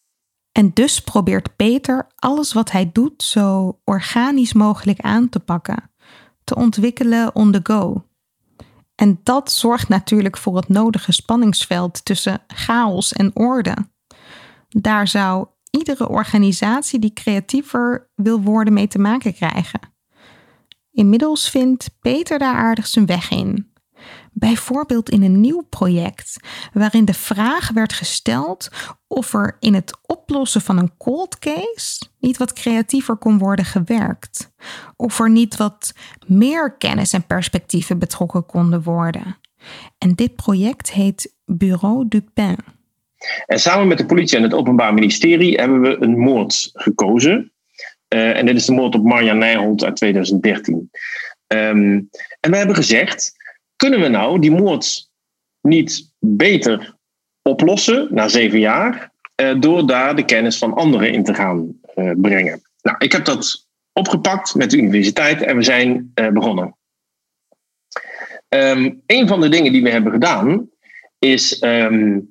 En dus probeert Peter alles wat hij doet zo organisch mogelijk aan te pakken, te ontwikkelen on the go. En dat zorgt natuurlijk voor het nodige spanningsveld tussen chaos en orde. Daar zou iedere organisatie die creatiever wil worden mee te maken krijgen. Inmiddels vindt Peter daar aardig zijn weg in. Bijvoorbeeld in een nieuw project waarin de vraag werd gesteld of er in het oplossen van een cold case niet wat creatiever kon worden gewerkt. Of er niet wat meer kennis en perspectieven betrokken konden worden. En dit project heet Bureau Dupin. En samen met de politie en het Openbaar Ministerie hebben we een moord gekozen. Uh, en dit is de moord op Marja Nijholt uit 2013. Um, ehm, en we hebben gezegd, kunnen we nou die moord niet beter oplossen na zeven jaar, uh, door daar de kennis van anderen in te gaan uh, brengen? Nou, ik heb dat opgepakt met de universiteit en we zijn begonnen. Um, een van de dingen die we hebben gedaan is um,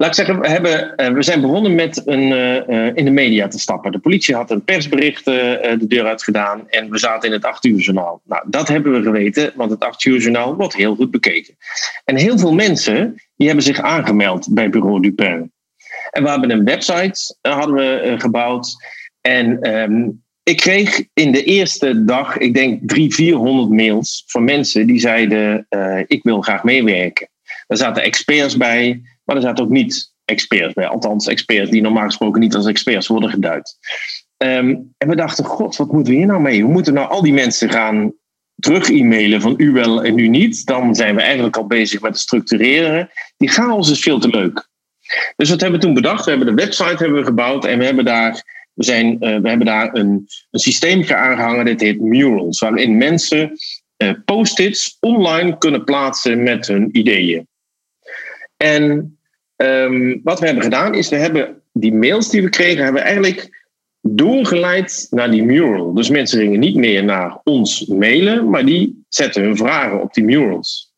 Laat ik zeggen, we, hebben, eh, we zijn begonnen met een, uh, in de media te stappen. De politie had een persbericht de deur uit gedaan en we zaten in het 8 uur journaal. Nou, dat hebben we geweten, want het 8 uur journaal wordt heel goed bekeken. En heel veel mensen die hebben zich aangemeld bij Bureau Dupin. En we hebben een website hadden we, gebouwd. En um, ik kreeg in de eerste dag, ik denk 300, 400 mails van mensen die zeiden: Ik wil graag meewerken. Er zaten experts bij. Maar er zaten ook niet experts bij. Althans, experts die normaal gesproken niet als experts worden geduid. Ehm, en we dachten, god, wat moeten we hier nou mee? Hoe moeten nou al die mensen gaan terug-e-mailen van u wel en u niet? Dan zijn we eigenlijk al bezig met het structureren. Die chaos is veel te leuk. Dus wat hebben we toen bedacht? We hebben de website hebben we gebouwd en we hebben daar, we zijn, uh, we hebben daar een, een systeemje aangehangen. Dit heet Murals, waarin mensen uh, post-its online kunnen plaatsen met hun ideeën. En Ehm, wat we hebben gedaan is, we hebben die mails die we kregen, hebben eigenlijk doorgeleid naar die mural. Dus mensen gingen niet meer naar ons mailen, maar die zetten hun vragen op die murals.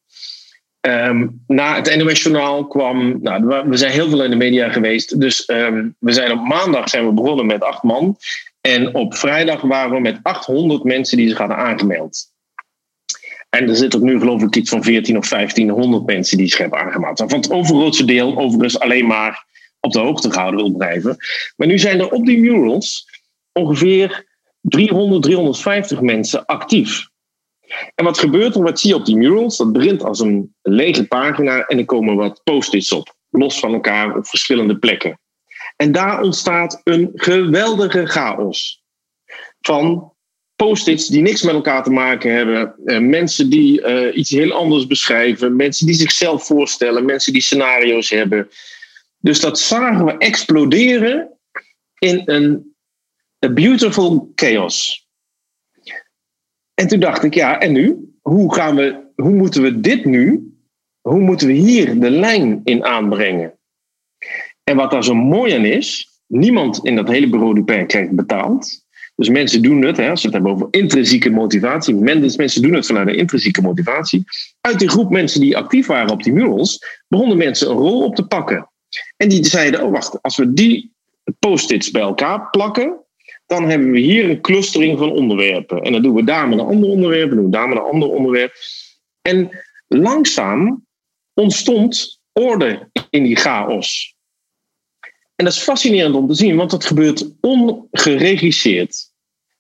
Um, na het NOS-journaal kwam, nou, we zijn heel veel in de media geweest, dus ehm, we zijn op maandag zijn we begonnen met acht man. En op vrijdag waren we met 800 mensen die zich hadden aangemeld. En er zitten nu geloof ik iets van 14 of 1500 mensen die zich hebben aangemeld. Van het overgrootste deel overigens alleen maar op de hoogte gehouden wil blijven. Maar nu zijn er op die murals ongeveer 300, 350 mensen actief. En wat gebeurt er? Wat zie je op die murals? Dat begint als een lege pagina en er komen wat post-its op. Los van elkaar op verschillende plekken. En daar ontstaat een geweldige chaos. Van post-its die niks met elkaar te maken hebben. Uh, mensen die uh, iets heel anders beschrijven. Mensen die zichzelf voorstellen. Mensen die scenario's hebben. Dus dat zagen we exploderen in een beautiful chaos. En toen dacht ik, ja, en nu? Hoe, gaan we, hoe moeten we dit nu? Hoe moeten we hier de lijn in aanbrengen? En wat daar zo mooi aan is, niemand in dat hele bureau du Père krijgt betaald. Dus mensen doen het, hè, als we het hebben over intrinsieke motivatie. Mensen doen het vanuit een intrinsieke motivatie. Uit die groep mensen die actief waren op die murals, begonnen mensen een rol op te pakken. En die zeiden: Oh, wacht, als we die post-its bij elkaar plakken, dan hebben we hier een clustering van onderwerpen. En dan doen we daar met een ander onderwerp, en doen we daar met een ander onderwerp. En langzaam ontstond orde in die chaos. En dat is fascinerend om te zien, want dat gebeurt ongeregisseerd.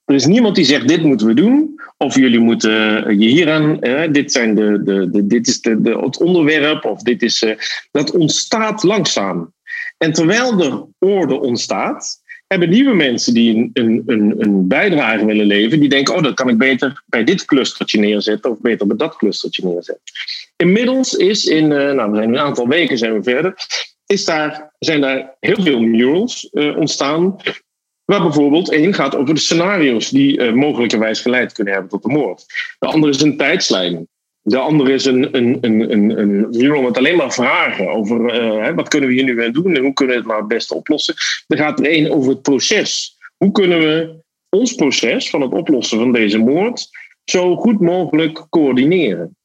Er is niemand die zegt: dit moeten we doen. Of jullie moeten je hieraan. Eh, dit, zijn de, de, dit is de, het onderwerp. Of dit is. Uh, dat ontstaat langzaam. En terwijl er orde ontstaat. Hebben nieuwe mensen die een, een, een, bijdrage willen leveren, die denken: Oh, dat kan ik beter bij dit clustertje neerzetten, of beter bij dat clustertje neerzetten. Inmiddels is in, uh, nou, we zijn een aantal weken zijn we verder, is daar, zijn daar heel veel murals uh, ontstaan Waar bijvoorbeeld één gaat over de scenario's die uh, mogelijkerwijs geleid kunnen hebben tot de moord. De andere is een tijdslijn. De andere is een, een, een, een, een mural met alleen maar vragen over uh, wat kunnen we hier nu aan doen en hoe kunnen we het nou het beste oplossen. Er gaat er één over het proces. Hoe kunnen we ons proces van het oplossen van deze moord zo goed mogelijk coördineren?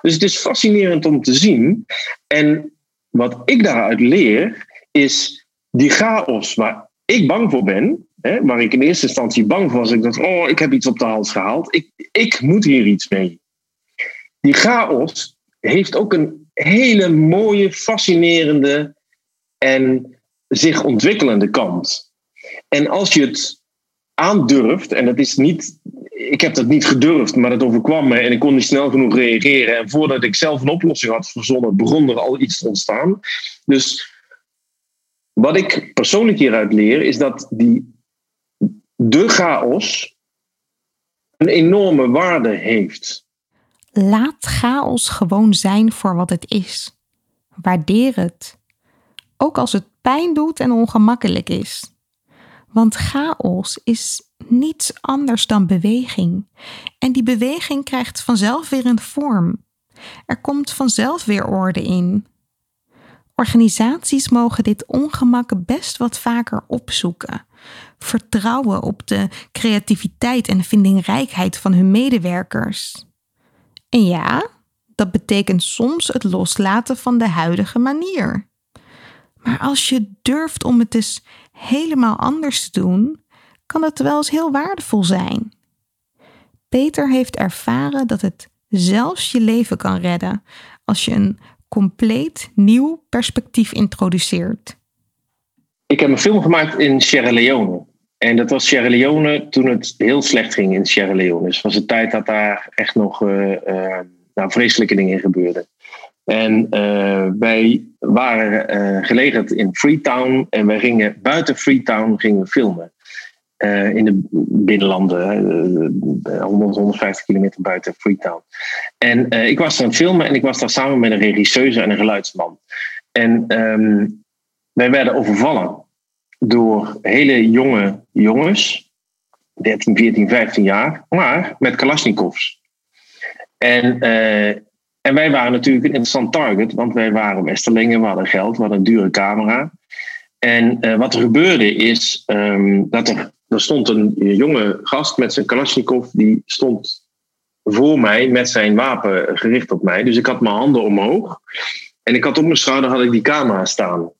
Dus het is fascinerend om te zien. En wat ik daaruit leer, is die chaos waar ik bang voor ben, hè, waar ik in eerste instantie bang voor was, ik dacht, oh, ik heb iets op de hals gehaald, ik, ik moet hier iets mee. Die chaos heeft ook een hele mooie, fascinerende en zich ontwikkelende kant. En als je het aandurft, en dat is niet ik heb dat niet gedurfd, maar het overkwam me en ik kon niet snel genoeg reageren. En voordat ik zelf een oplossing had verzonnen, begon er al iets te ontstaan. Dus wat ik persoonlijk hieruit leer, is dat die, de chaos een enorme waarde heeft. Laat chaos gewoon zijn voor wat het is. Waardeer het. Ook als het pijn doet en ongemakkelijk is. Want chaos is niets anders dan beweging. En die beweging krijgt vanzelf weer een vorm. Er komt vanzelf weer orde in. Organisaties mogen dit ongemak best wat vaker opzoeken. Vertrouwen op de creativiteit en vindingrijkheid van hun medewerkers. En ja, dat betekent soms het loslaten van de huidige manier. Maar als je durft om het dus helemaal anders te doen, kan het wel eens heel waardevol zijn. Peter heeft ervaren dat het zelfs je leven kan redden als je een compleet nieuw perspectief introduceert. Ik heb een film gemaakt in Sierra Leone. En dat was Sierra Leone toen het heel slecht ging in Sierra Leone. Dus het was een tijd dat daar echt nog uh, uh, nou, vreselijke dingen gebeurden. En uh, wij waren uh, gelegerd in Freetown en wij gingen buiten Freetown gingen filmen. Uh, in de binnenlanden, 100, 150 kilometer buiten Freetown. En ik was aan het filmen en ik was daar samen met een regisseuse en een geluidsman. En um, wij werden overvallen door hele jonge jongens, 13, 14, 15 jaar, maar met Kalashnikovs. En en wij waren natuurlijk een interessant target, want wij waren Westerlingen, we hadden geld, we hadden een dure camera. En uh, wat er gebeurde is um, dat er, er stond een jonge gast met zijn Kalashnikov, die stond voor mij met zijn wapen gericht op mij. Dus ik had mijn handen omhoog en ik had op mijn schouder had ik die camera staan.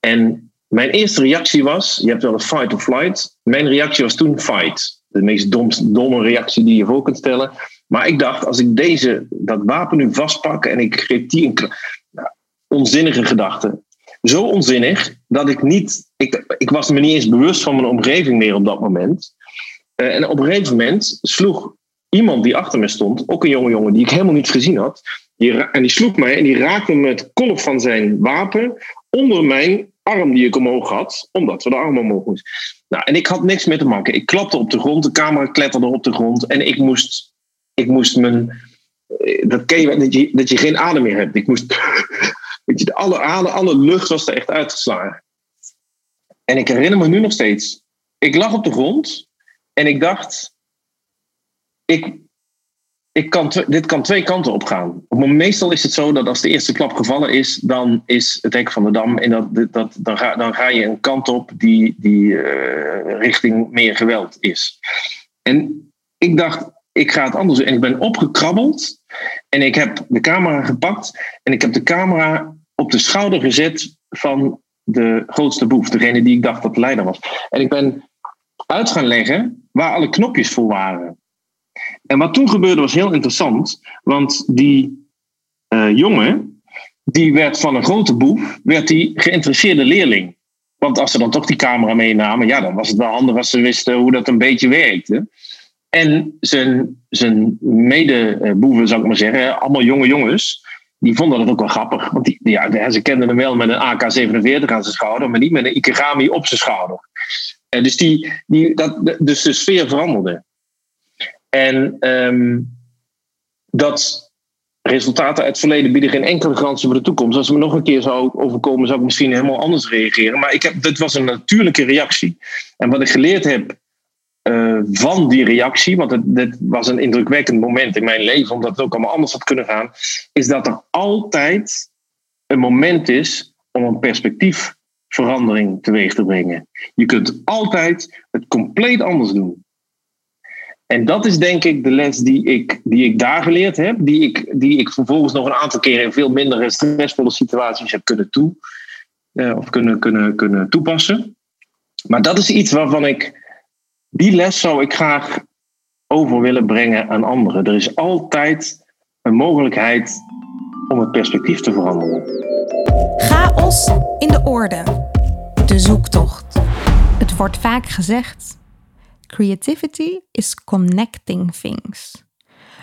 En mijn eerste reactie was, je hebt wel een fight of flight. Mijn reactie was toen fight. De meest domme reactie die je voor kunt stellen. Maar ik dacht, als ik deze, dat wapen nu vastpak en ik greep die een nou, onzinnige gedachte. Zo onzinnig dat ik niet, ik, ik was me niet eens bewust van mijn omgeving meer op dat moment. Uh, en op een gegeven moment sloeg iemand die achter me stond, ook een jonge jongen die ik helemaal niet gezien had, die, en die sloeg mij en die raakte me met kolf van zijn wapen onder mijn arm die ik omhoog had, omdat we de arm omhoog moesten. Nou, en ik had niks meer te maken. Ik klapte op de grond, de camera kletterde op de grond en ik moest ik moest mijn. Dat ken je, dat je, dat je geen adem meer hebt. Ik moest. Weet je, alle adem, alle lucht was er echt uitgeslagen. En ik herinner me nu nog steeds. Ik lag op de grond en ik dacht. Ik, ik kan, dit kan twee kanten op gaan. Meestal is het zo dat als de eerste klap gevallen is, dan is het hek van de dam. En dat, dat, dan, ga, dan ga je een kant op die, die uh, richting meer geweld is. En ik dacht, ik ga het anders doen. En ik ben opgekrabbeld en ik heb de camera gepakt en ik heb de camera op de schouder gezet van de grootste boef, degene die ik dacht dat de leider was. En ik ben uit gaan leggen waar alle knopjes voor waren. En wat toen gebeurde was heel interessant, want die uh, jongen, die werd van een grote boef, werd die geïnteresseerde leerling. Want als ze dan toch die camera meenamen, ja, dan was het wel handig als ze wisten hoe dat een beetje werkte. En zijn, zijn medeboeven, zou ik maar zeggen, allemaal jonge jongens, die vonden dat ook wel grappig. Want die, ja, ze kenden hem wel met een AK-47 aan zijn schouder, maar niet met een Ikegami op zijn schouder. En dus, die, die, dat, dus de sfeer veranderde. En um, dat resultaten uit het verleden bieden geen enkele garantie voor de toekomst. Als het me nog een keer zou overkomen, zou ik misschien helemaal anders reageren. Maar ik heb, dit was een natuurlijke reactie. En wat ik geleerd heb uh, van die reactie, want het, dit was een indrukwekkend moment in mijn leven, omdat het ook allemaal anders had kunnen gaan, is dat er altijd een moment is om een perspectiefverandering teweeg te brengen. Je kunt altijd het compleet anders doen. En dat is denk ik de les die ik, die ik daar geleerd heb, die ik, die ik vervolgens nog een aantal keren in veel minder stressvolle situaties heb kunnen, toe, uh, of kunnen, kunnen, kunnen toepassen. Maar dat is iets waarvan ik die les zou ik graag over willen brengen aan anderen. Er is altijd een mogelijkheid om het perspectief te veranderen. Chaos in de orde. De zoektocht. Het wordt vaak gezegd. Creativity is connecting things.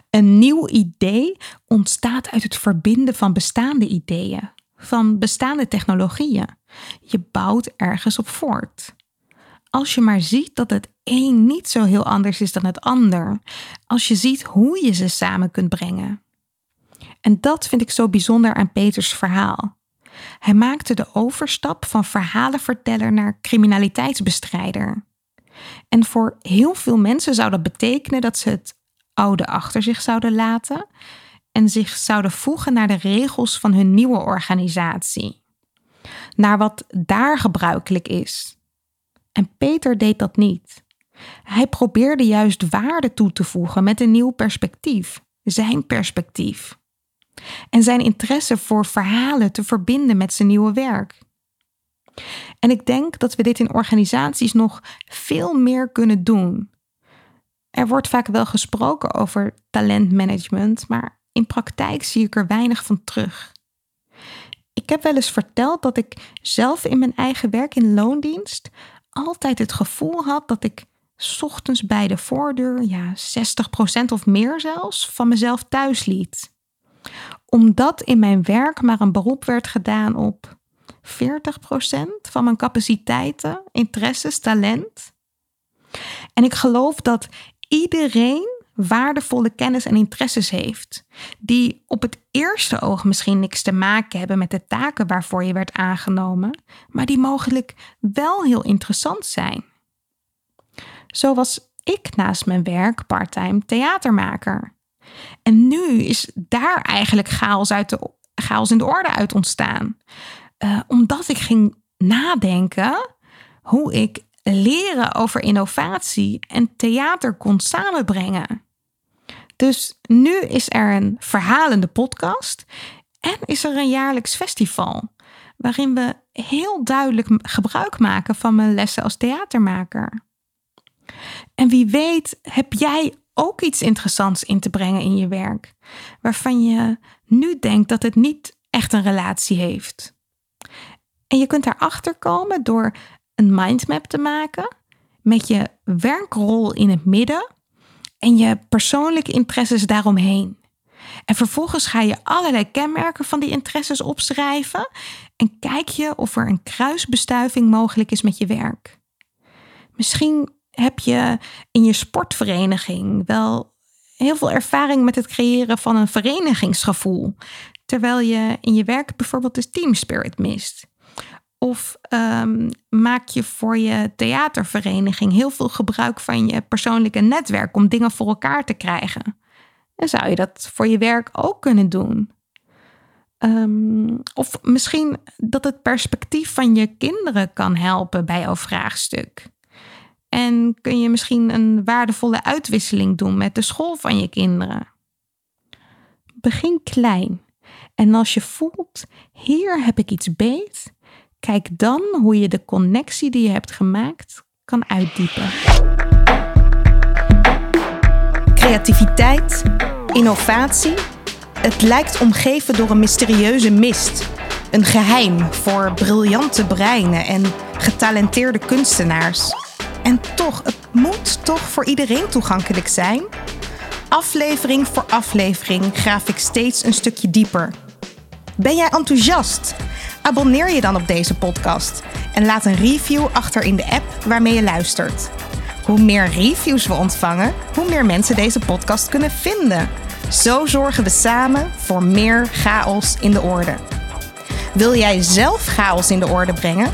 Een nieuw idee ontstaat uit het verbinden van bestaande ideeën, van bestaande technologieën. Je bouwt ergens op voort. Als je maar ziet dat het een niet zo heel anders is dan het ander, als je ziet hoe je ze samen kunt brengen. En dat vind ik zo bijzonder aan Peters verhaal. Hij maakte de overstap van verhalenverteller naar criminaliteitsbestrijder. En voor heel veel mensen zou dat betekenen dat ze het oude achter zich zouden laten en zich zouden voegen naar de regels van hun nieuwe organisatie. Naar wat daar gebruikelijk is. En Peter deed dat niet. Hij probeerde juist waarde toe te voegen met een nieuw perspectief, zijn perspectief. En zijn interesse voor verhalen te verbinden met zijn nieuwe werk. En ik denk dat we dit in organisaties nog veel meer kunnen doen. Er wordt vaak wel gesproken over talentmanagement, maar in praktijk zie ik er weinig van terug. Ik heb wel eens verteld dat ik zelf in mijn eigen werk in loondienst altijd het gevoel had dat ik ochtends bij de voordeur, ja, 60% of meer zelfs, van mezelf thuis liet. Omdat in mijn werk maar een beroep werd gedaan op 40% van mijn capaciteiten, interesses, talent. En ik geloof dat iedereen waardevolle kennis en interesses heeft, die op het eerste oog misschien niks te maken hebben met de taken waarvoor je werd aangenomen, maar die mogelijk wel heel interessant zijn. Zo was ik naast mijn werk parttime theatermaker. En nu is daar eigenlijk chaos, uit de, chaos in de orde uit ontstaan. Uh, omdat ik ging nadenken hoe ik leren over innovatie en theater kon samenbrengen. Dus nu is er een verhalende podcast en is er een jaarlijks festival waarin we heel duidelijk gebruik maken van mijn lessen als theatermaker. En wie weet heb jij ook iets interessants in te brengen in je werk, waarvan je nu denkt dat het niet echt een relatie heeft. En je kunt daarachter komen door een mindmap te maken met je werkrol in het midden en je persoonlijke interesses daaromheen. En vervolgens ga je allerlei kenmerken van die interesses opschrijven en kijk je of er een kruisbestuiving mogelijk is met je werk. Misschien heb je in je sportvereniging wel heel veel ervaring met het creëren van een verenigingsgevoel, terwijl je in je werk bijvoorbeeld de team spirit mist. Of um, maak je voor je theatervereniging heel veel gebruik van je persoonlijke netwerk om dingen voor elkaar te krijgen? En zou je dat voor je werk ook kunnen doen? Um, of misschien dat het perspectief van je kinderen kan helpen bij jouw vraagstuk. En kun je misschien een waardevolle uitwisseling doen met de school van je kinderen. Begin klein. En als je voelt, hier heb ik iets beet, Kijk dan hoe je de connectie die je hebt gemaakt kan uitdiepen. Creativiteit, innovatie. Het lijkt omgeven door een mysterieuze mist. Een geheim voor briljante breinen en getalenteerde kunstenaars. En toch, het moet toch voor iedereen toegankelijk zijn? Aflevering voor aflevering graaf ik steeds een stukje dieper. Ben jij enthousiast? Abonneer je dan op deze podcast en laat een review achter in de app waarmee je luistert. Hoe meer reviews we ontvangen, hoe meer mensen deze podcast kunnen vinden. Zo zorgen we samen voor meer chaos in de orde. Wil jij zelf chaos in de orde brengen?